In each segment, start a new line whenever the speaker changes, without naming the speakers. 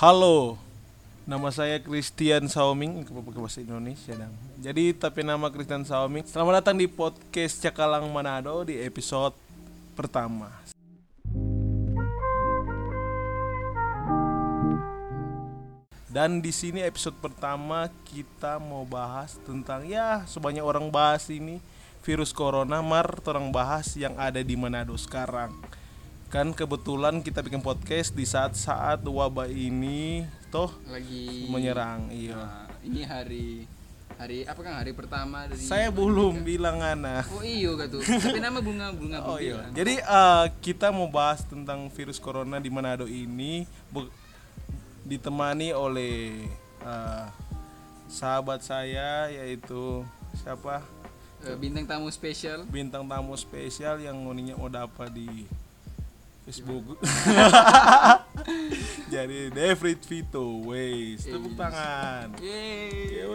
Halo, nama saya Christian Saoming, ke bahasa Indonesia dong. Jadi tapi nama Christian Saoming. Selamat datang di podcast Cakalang Manado di episode pertama. Dan di sini episode pertama kita mau bahas tentang ya sebanyak orang bahas ini virus corona mar orang bahas yang ada di Manado sekarang. Kan kebetulan kita bikin podcast di saat-saat wabah ini toh
lagi
menyerang. Iya.
Nah, ini hari hari apa kan hari pertama dari
Saya belum bilang Ana.
Oh iyo gak tuh. Tapi nama bunga bunga
Oh iya. Jadi eh, kita mau bahas tentang virus corona di Manado ini ditemani oleh eh, sahabat saya yaitu siapa?
Eh, bintang tamu spesial.
Bintang tamu spesial yang ngoninya mau dapat di Facebook. Jadi David Vito, wes tepuk tangan.
Yeay.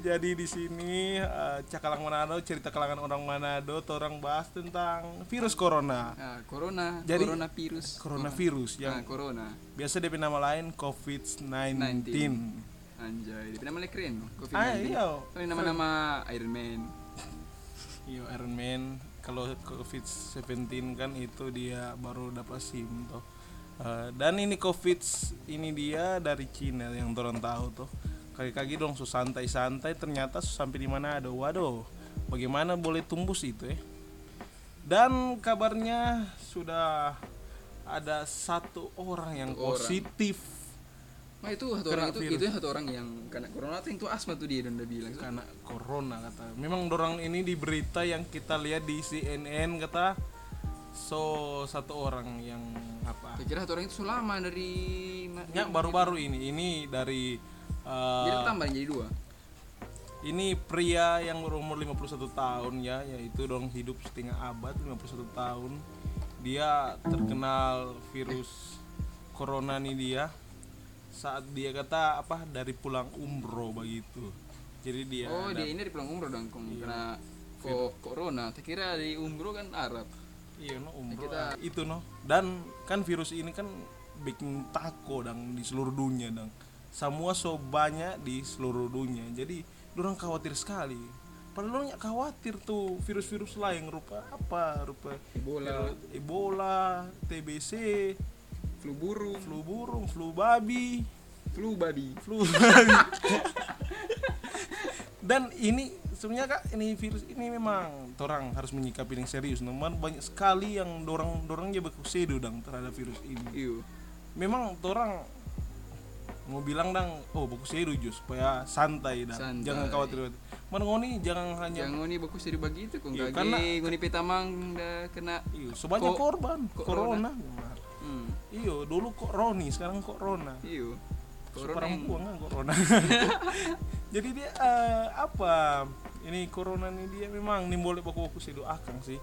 Jadi di sini eh, Cakalang Manado cerita kalangan orang Manado, orang bahas tentang virus corona.
Nah, corona,
Jadi-
corona virus.
Coronavirus
Nah,
yang
corona.
biasa DP nama lain COVID-19.
Anjay, tapi nama keren no? COVID-19.
Ah iya.
Nama-nama Iron Man.
Iya Iron Man. Kalau COVID-17 kan itu dia baru dapat SIM toh. Eh, dan ini COVID ini dia dari Cina yang orang tahu tuh. Kaki-kaki dong so santai-santai ternyata sampai di mana ada. Waduh. Bagaimana boleh tumbuh itu ya? Dan kabarnya sudah ada satu orang yang
Satu orang.
positif
Nah itu satu
Kena
orang itu
virus.
itu satu orang yang kena corona atau itu asma tuh dia dan udah bilang.
karena corona kata. Memang dorang ini di berita yang kita lihat di CNN kata so satu orang yang apa?
Saya kira satu orang itu selama dari
Ya baru-baru ini ini dari uh,
Jadi tambah jadi dua.
ini pria yang berumur 51 tahun ya yaitu dong hidup setengah abad 51 tahun dia terkenal virus corona nih dia saat dia kata apa dari pulang umroh begitu. Jadi dia
Oh, dia ini di pulang umroh dong,
Iya.
kena ko- corona. Tak kira di umroh kan Arab.
Iya no umroh
Kita-
itu no. Dan kan virus ini kan bikin tako dang di seluruh dunia dang semua so banyak di seluruh dunia. Jadi orang khawatir sekali. Padahal orang khawatir tuh virus-virus lain rupa apa rupa
Ebola,
Ebola TBC
flu burung,
flu burung flu babi
flu babi.
flu babi dan ini sebenarnya kak ini virus ini memang orang harus menyikapi yang serius namun banyak sekali yang dorang dorangnya berkusedo dang terhadap virus ini
Iyo.
memang orang mau bilang dang oh berkusedo jus supaya santai dang
Santai.
jangan khawatir mana ngoni jangan hanya
Yang ngoni bagus dari begitu kong
Iya, karena-
ngoni petamang dah kena.
iyo sebanyak
Ko-
korban
corona.
corona. Iyo dulu kok Roni sekarang kok Rona.
Iyo. Corona yang-
perempuan kan corona jadi dia eh, apa ini corona ini dia memang nih boleh baku baku sih doakan sih.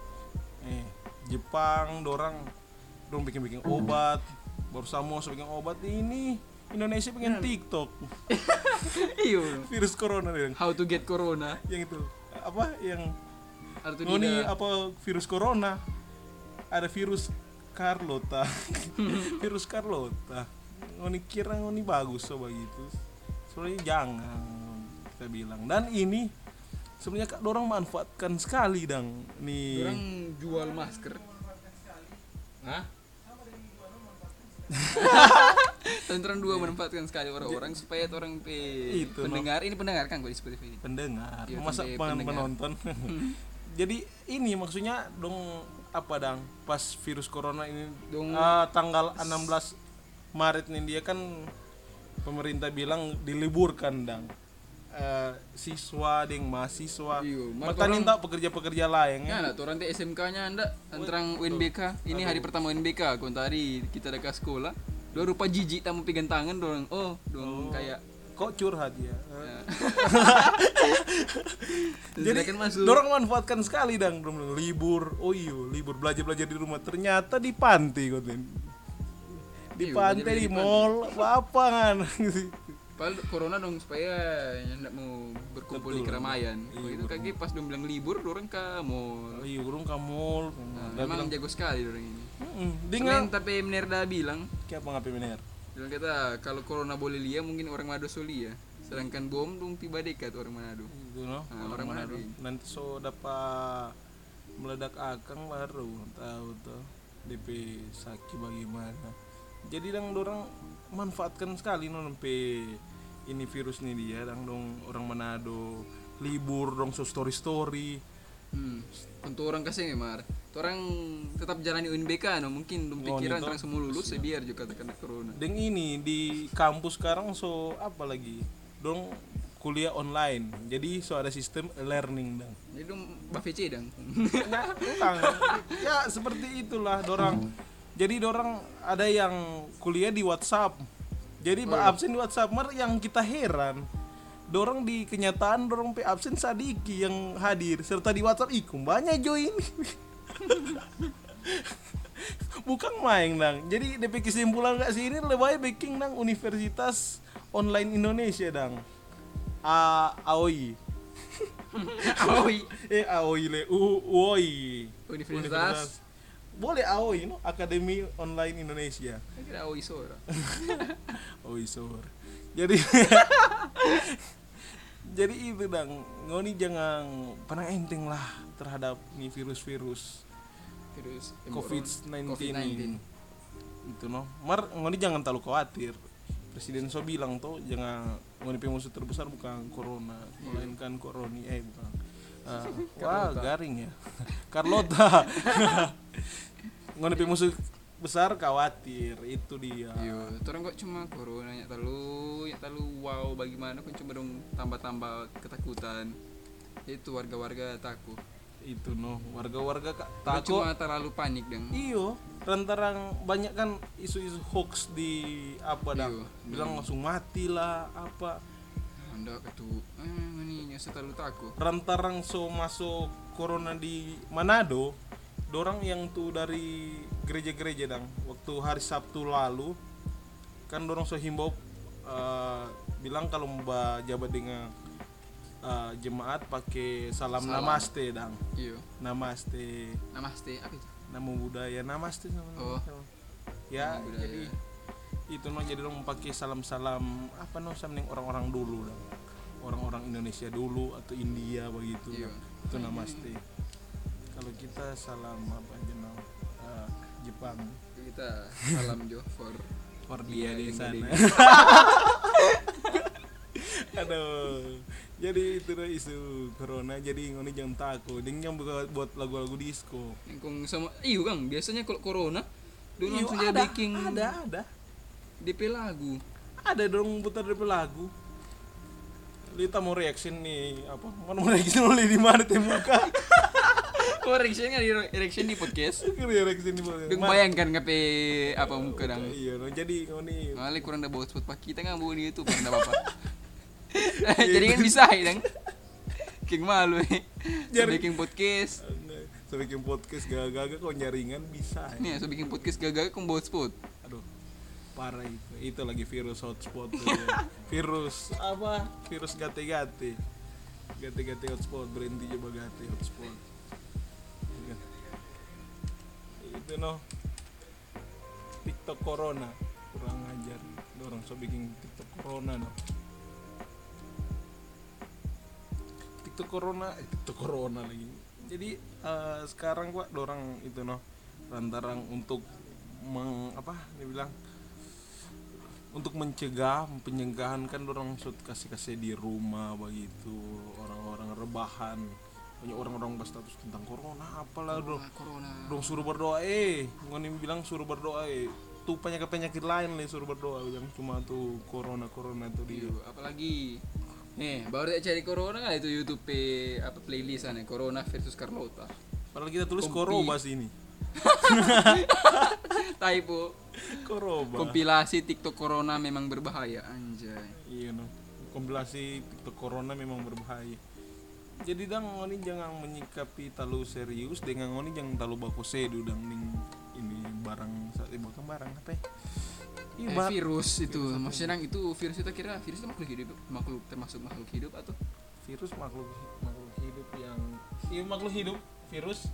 Eh Jepang dorang dong bikin bikin obat baru Samoa bikin obat ini Indonesia pengen TikTok.
Iyo.
virus corona dia.
How to get corona.
yang itu apa yang oh ini apa virus corona. Ada virus Carlota virus Carlota ngoni kira ngoni bagus so begitu soalnya jangan kita bilang dan ini sebenarnya kak dorang manfaatkan sekali dang nih
Orang jual masker. Hah? Tentang dua manfaatkan sekali orang-orang supaya orang pe
Itu, no.
pendengar ini pendengar kan gue di Spotify ini.
pendengar
Iya,
masa
pendengar.
penonton jadi ini maksudnya dong apa dang? Pas virus corona ini
Dong-
ah, tanggal 16 Maret nih dia kan pemerintah bilang diliburkan dang. Eh, siswa ding mahasiswa.
Iya,
Matanin
orang-
tak pekerja-pekerja lain
Ya, nah, orang di SMK-nya anda. Antara UNBK. Ini hari pertama UNBK, kau tadi kita ada ke sekolah. Dua rupa jijik tamu pegang tangan dorong. Oh, dong kayak
kok curhat ya
ya.
jadi
masuk.
dorong manfaatkan sekali dang libur oh iya libur belajar belajar di rumah ternyata di pantai kok di
Iya,
pantai
belajar
di
di
mall apa kan
Padahal corona dong supaya tidak mau berkumpul di
Betul.
keramaian.
Iya,
Begitu kaki pas dong bilang libur, dorong ke mall.
Oh iya, urung ka mall.
Nah, memang
bilang,
jago sekali dorong ini.
"Mm-mm,
Dengan
Dengan
tapi Mnerda bilang
kayak apa ngapain bener?
Bilang kata kalau corona boleh lia mungkin orang Manado so lia. Sedangkan bom dong tiba dekat orang Manado.
itu no?
Ah,
orang
orang
Manado nanti so dapat meledak akang baru tahu tuh DP saki bagaimana. Jadi dang dorang manfaatkan sekali no sampai ini virus nih dia. Dang dong orang Manado libur dong so story story
Hmm. Untuk orang kasih mar. Orang tetap jalani UNBK no mungkin dong
Oh,
pikiran orang semua lulus biar juga kena corona.
dan ini di kampus sekarang so apa lagi dong kuliah online jadi so ada sistem learning dang
Jadi dong BVC dong.
ya, utang. ya seperti itulah dorang jadi dorang ada yang kuliah di WhatsApp jadi ba- absen di WhatsApp mer yang kita heran dorang di kenyataan dorang pe absen sadiki yang hadir serta di WhatsApp ikum banyak join bukan main dang jadi DP kesimpulan gak sih ini lebih baik baking dang Universitas Online Indonesia dang. A AOI
Aoi.
eh AOI le U UOI
Universitas.
boleh AOI no? Akademi Online Indonesia.
Kira Aoi Sora.
AOI sore jadi jadi itu dang ngoni jangan pernah enteng lah terhadap nih virus-virus
Terus
COVID-19
COVID-19.
ini. itu no mar ngoni jangan terlalu khawatir. Presiden so bilang tuh jangan ngoni musuh terbesar bukan corona melainkan koroni eh bukan. Ah, wah garing ya. Carlota ngoni musuh besar khawatir itu dia
Iya, orang kok cuma corona ya terlalu ya terlalu wow bagaimana kok cuma dong tambah-tambah ketakutan. Itu warga-warga takut.
itu no warga-warga takut
cuma terlalu panik dong.
iyo lantaran banyak kan isu-isu hoax di apa dah
Iyo.
bilang langsung mati lah apa
Anda ketu, eh ini terlalu takut.
rantarang so masuk corona di Manado dorang yang tuh dari gereja-gereja dang waktu hari Sabtu lalu kan dorong so himbau eh, bilang kalau mau jabat dengan eh, jemaat pakai salam,
Salam.
namaste dang
Iya.
namaste
Namaste, apa itu?
namo budaya namaste nama
Oh.
ya
Namo budaya.
jadi itu no jadi dong pakai salam-salam apa no samning orang-orang dulu dang orang-orang Indonesia dulu atau India begitu
Iya.
itu namaste kita salam apa aja no Eh, Jepang.
Kita salam jo for
for dia
Iya,
di
yang
sana. Aduh. Jadi itu dah isu corona. Jadi ngoni jangan takut dengan buat buat lagu-lagu disco.
Engkong sama iyo Kang, biasanya kalau corona dulu
Iyo,
langsung jadi
ada,
baking
ada ada.
DP lagu.
ada dong putar dari lagu. Lita mau reaction nih apa? Mau reaction oleh di mana temuka
Oh, reaction di reaction di podcast.
reaction di
Dong bayangkan ngape apa muka dang.
iya no, jadi ngoni
Malah kurang ada bawa spot pak kita nggak bawa di itu kurang ada apa. Jadi kan bisa ya dang. King malu eh. Bikin podcast.
so bikin podcast gak-gak kok nyaringan bisa
Nih, so bikin podcast gagal kong bawa spot.
aduh parah itu itu lagi virus hotspot tuh ya. virus apa virus gate-gate gate-gate hotspot berhenti coba gate hotspot itu no. TikTok corona. Kurang ajar. Orang so bikin TikTok corona no. TikTok corona eh, TikTok corona lagi. Jadi eh, sekarang gua dorang itu no. Lantaran untuk meng apa dia bilang untuk mencegah pencegahan kan dorang sud kasih kasih di rumah begitu. Orang-orang rebahan banyak orang-orang berstatus tentang corona apalah dong
Ah, corona.
dong suruh berdoa eh ngoni bilang suruh berdoa eh tuh penyakit penyakit lain nih suruh berdoa yang cuma tuh corona corona tuh dia
Iyo, apalagi Nih, baru dia cari corona kan itu YouTube apa playlist aneh Corona versus Carlota.
padahal kita tulis
Kompi.
koroba sini
Typo.
koroba
Kompilasi TikTok Corona memang berbahaya anjay.
iya no kompilasi TikTok corona memang berbahaya jadi dang ngoni jangan menyikapi terlalu serius dengan ngoni jangan terlalu baku sedu dang ning ini barang saat bukan barang apa ya? Iya,
Eh, virus itu. maksudnya itu virus itu kira virus itu makhluk hidup makhluk termasuk makhluk hidup atau?
Virus makhluk makhluk hidup yang iya makhluk hidup virus.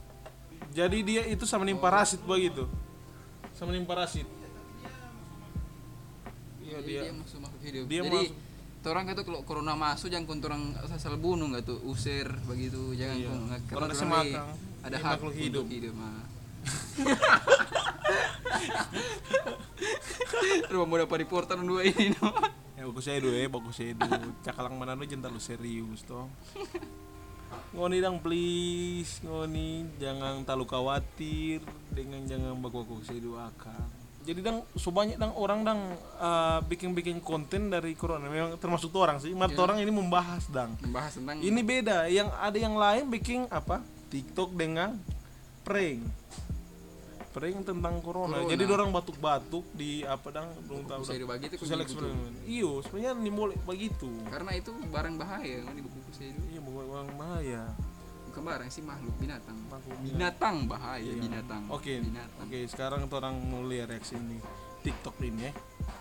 Jadi dia itu sama nih parasit begitu. Sama nih parasit. Iya,
Jadi
dia-
dia masuk makhluk hidup.
dia
Jadi
masuk.
Orang kata kalau corona masuk jangan kau orang asal bunuh nggak tuh usir begitu jangan
Iya.
kau nggak
Orang makan.
ada
Dia
hak
makhluk
untuk
hidup.
hidup mah. Rumah muda pariportan dua ini no.
Ya bagus saya dulu ya, bagus saya dulu. Cakalang mana lu jangan terlalu serius toh. Ngoni dang please, ngoni jangan terlalu khawatir dengan jangan baku-baku saya dulu akang. Jadi dang sebanyak dang orang dang uh, bikin-bikin konten dari corona memang termasuk tuh orang sih. Mat orang ini membahas dang.
Membahas tentang
Ini beda, yang ada yang lain bikin apa? TikTok dengan prank. Prank tentang corona.
Corona.
Jadi orang batuk-batuk di apa dang belum tahu.
saya
dang.
begitu
Sosial eksperimen. Iyo, sebenarnya ini boleh begitu.
karena itu barang bahaya kan di buku saya itu
Iya, bukan orang bahaya.
Bukan barang sih makhluk binatang
Makhluk
binatang bahaya
Iya.
binatang
Oke,
binatang
oke. Sekarang tuh orang mau lihat reaksi ini TikTok ini ya.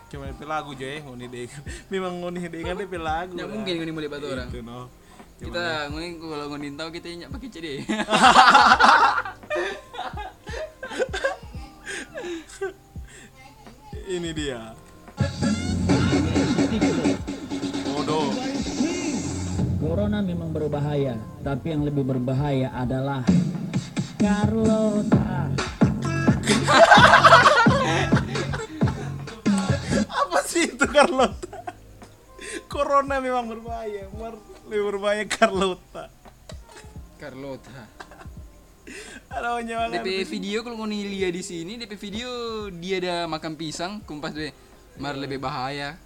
Cuma itu lagu aja ya, ngoni. Memang ngoni kan dia lagu. lah.
mungkin ini mulai batu orang
Itu no.
Kita ngomongin kalau ngomongin tahu kita nyak pakai CD
ini dia. Bodoh.
Corona memang berbahaya, tapi yang lebih berbahaya adalah Carlota.
Apa sih itu Carlota? Corona memang berbahaya, Mar- lebih berbahaya Carlota.
Carlota
Ada nyawa
DP video kalau ngoni lihat di sini DP video dia ada makan pisang kumpas deh mar lebih bahaya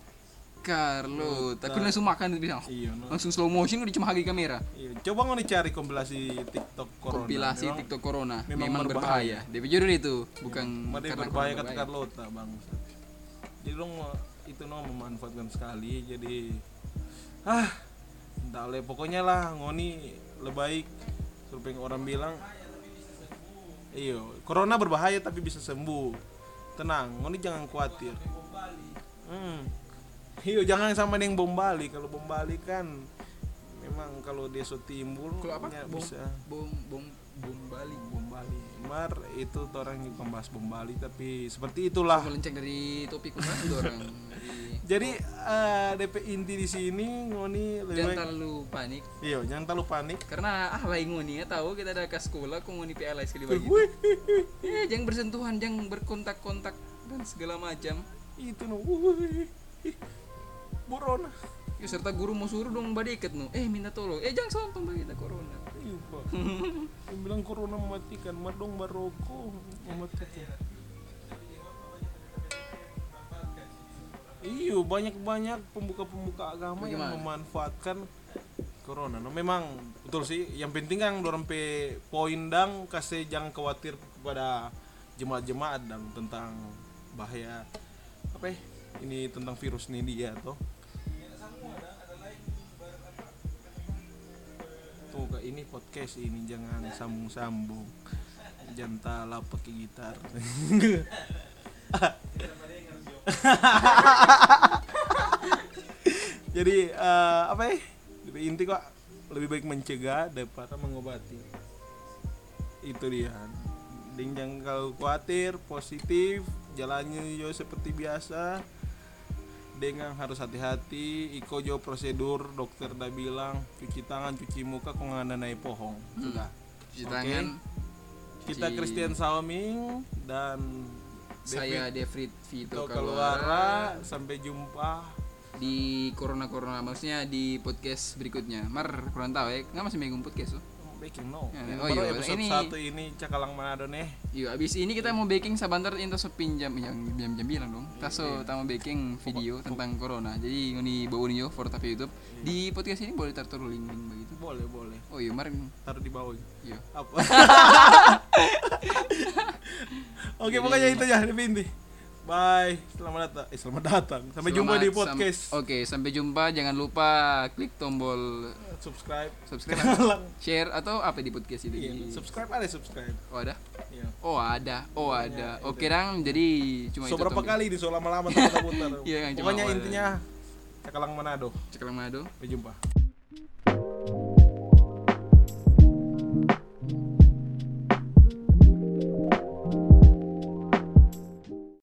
Carlota aku langsung makan itu pisang
Iya, no.
langsung slow motion udah cuma hagi kamera.
Iya, coba ngoni cari kompilasi TikTok Corona.
kompilasi
Memang-
TikTok Corona.
memang
memang, berbahaya. DP judul itu bukan
Made
karena
berbahaya kata Carlota bang. Jadi dong itu no memanfaatkan sekali. Jadi ah entah le pokoknya lah ngoni lebih baik. Survei orang bilang iyo corona berbahaya tapi bisa sembuh. Tenang ngoni jangan khawatir. Hmm. Iyo jangan sama dengan bom Bali. Kalau bom Bali kan memang kalau dia so timbul
Kalau apa?
ya
Bom,
bisa.
bom bom bom Bali
bom Bali. Mar itu orang yang membahas bom Bali tapi seperti itulah.
Melenceng dari topik tuh orang. Jadi,
jadi eh, DP inti di sini ngoni lebih
jangan terlalu panik.
Iya jangan terlalu panik.
Karena ah lain ngoni ya tahu kita ada ke sekolah kok ngoni PLS sekali bagi
Wih,
eh jangan bersentuhan jangan berkontak-kontak dan segala macam.
Itu no Wih, Borona
ya, serta guru mau suruh dong badiket nu eh minta tolong eh jangan sontong bagi kita corona
Iya, Pak. yang bilang corona mematikan mar dong baroko mematikan Iyo banyak-banyak pembuka-pembuka agama yang
Bagaimana?
memanfaatkan corona. No, memang betul sih. Yang penting kan dorong pe poin dang kasih jangan khawatir kepada jemaat-jemaat dang tentang bahaya apa ya? Ini tentang virus ini dia toh. Tuh kak ini podcast ini jangan sambung-sambung. Jangan lah pakai gitar. Jadi eh, apa ya? Lebih inti kok lebih baik mencegah daripada mengobati. Itu dia. Ding jangan kalau khawatir, positif, jalannya yo seperti biasa. Dengan harus hati-hati, iko jo prosedur dokter dah bilang cuci tangan, cuci muka, kok nggak naik pohong. Sudah.
cuci
Oke.
tangan
Kita
Cuci-
Christian Salming dan
saya Devrit Vito Kaluara
Kaluara. Sampai jumpa.
di corona corona maksudnya di podcast berikutnya mar kurang tahu ya nggak masih minggu podcast tuh
Baking no.
Ya,
Ini
oh iya,
episode
ini-
satu ini Cakalang Manado nih.
Yuk, abis ini kita mau baking sabantar into sepinjam yang jam jam bilang dong.
Iya,
Taso tama baking video tentang corona. Jadi ini bau nih yo for tapi YouTube.
Iya.
Di podcast ini boleh taruh link link begitu.
Boleh, boleh.
Oh iya, mar
Taruh di bawah.
Iya.
Apa? Oke, pokoknya itu aja lebih inti. Bye. Selamat datang. Eh, selamat datang. Sampai jumpa
Selamat
di
sam-
podcast.
Oke, sampai jumpa. Jangan lupa klik tombol
Subscribe.
subscribe, share atau apa di podcast itu.
Iya, subscribe ada subscribe.
Oh ada?
Iya.
Oh ada, oh ada. Oke dang, jadi cuma
So
itu.
berapa kali di so lama-lama putar-putar.
Iya, yang cuma
Pokoknya intinya Cakalang Manado.
Cekalang Manado.
Sampai jumpa.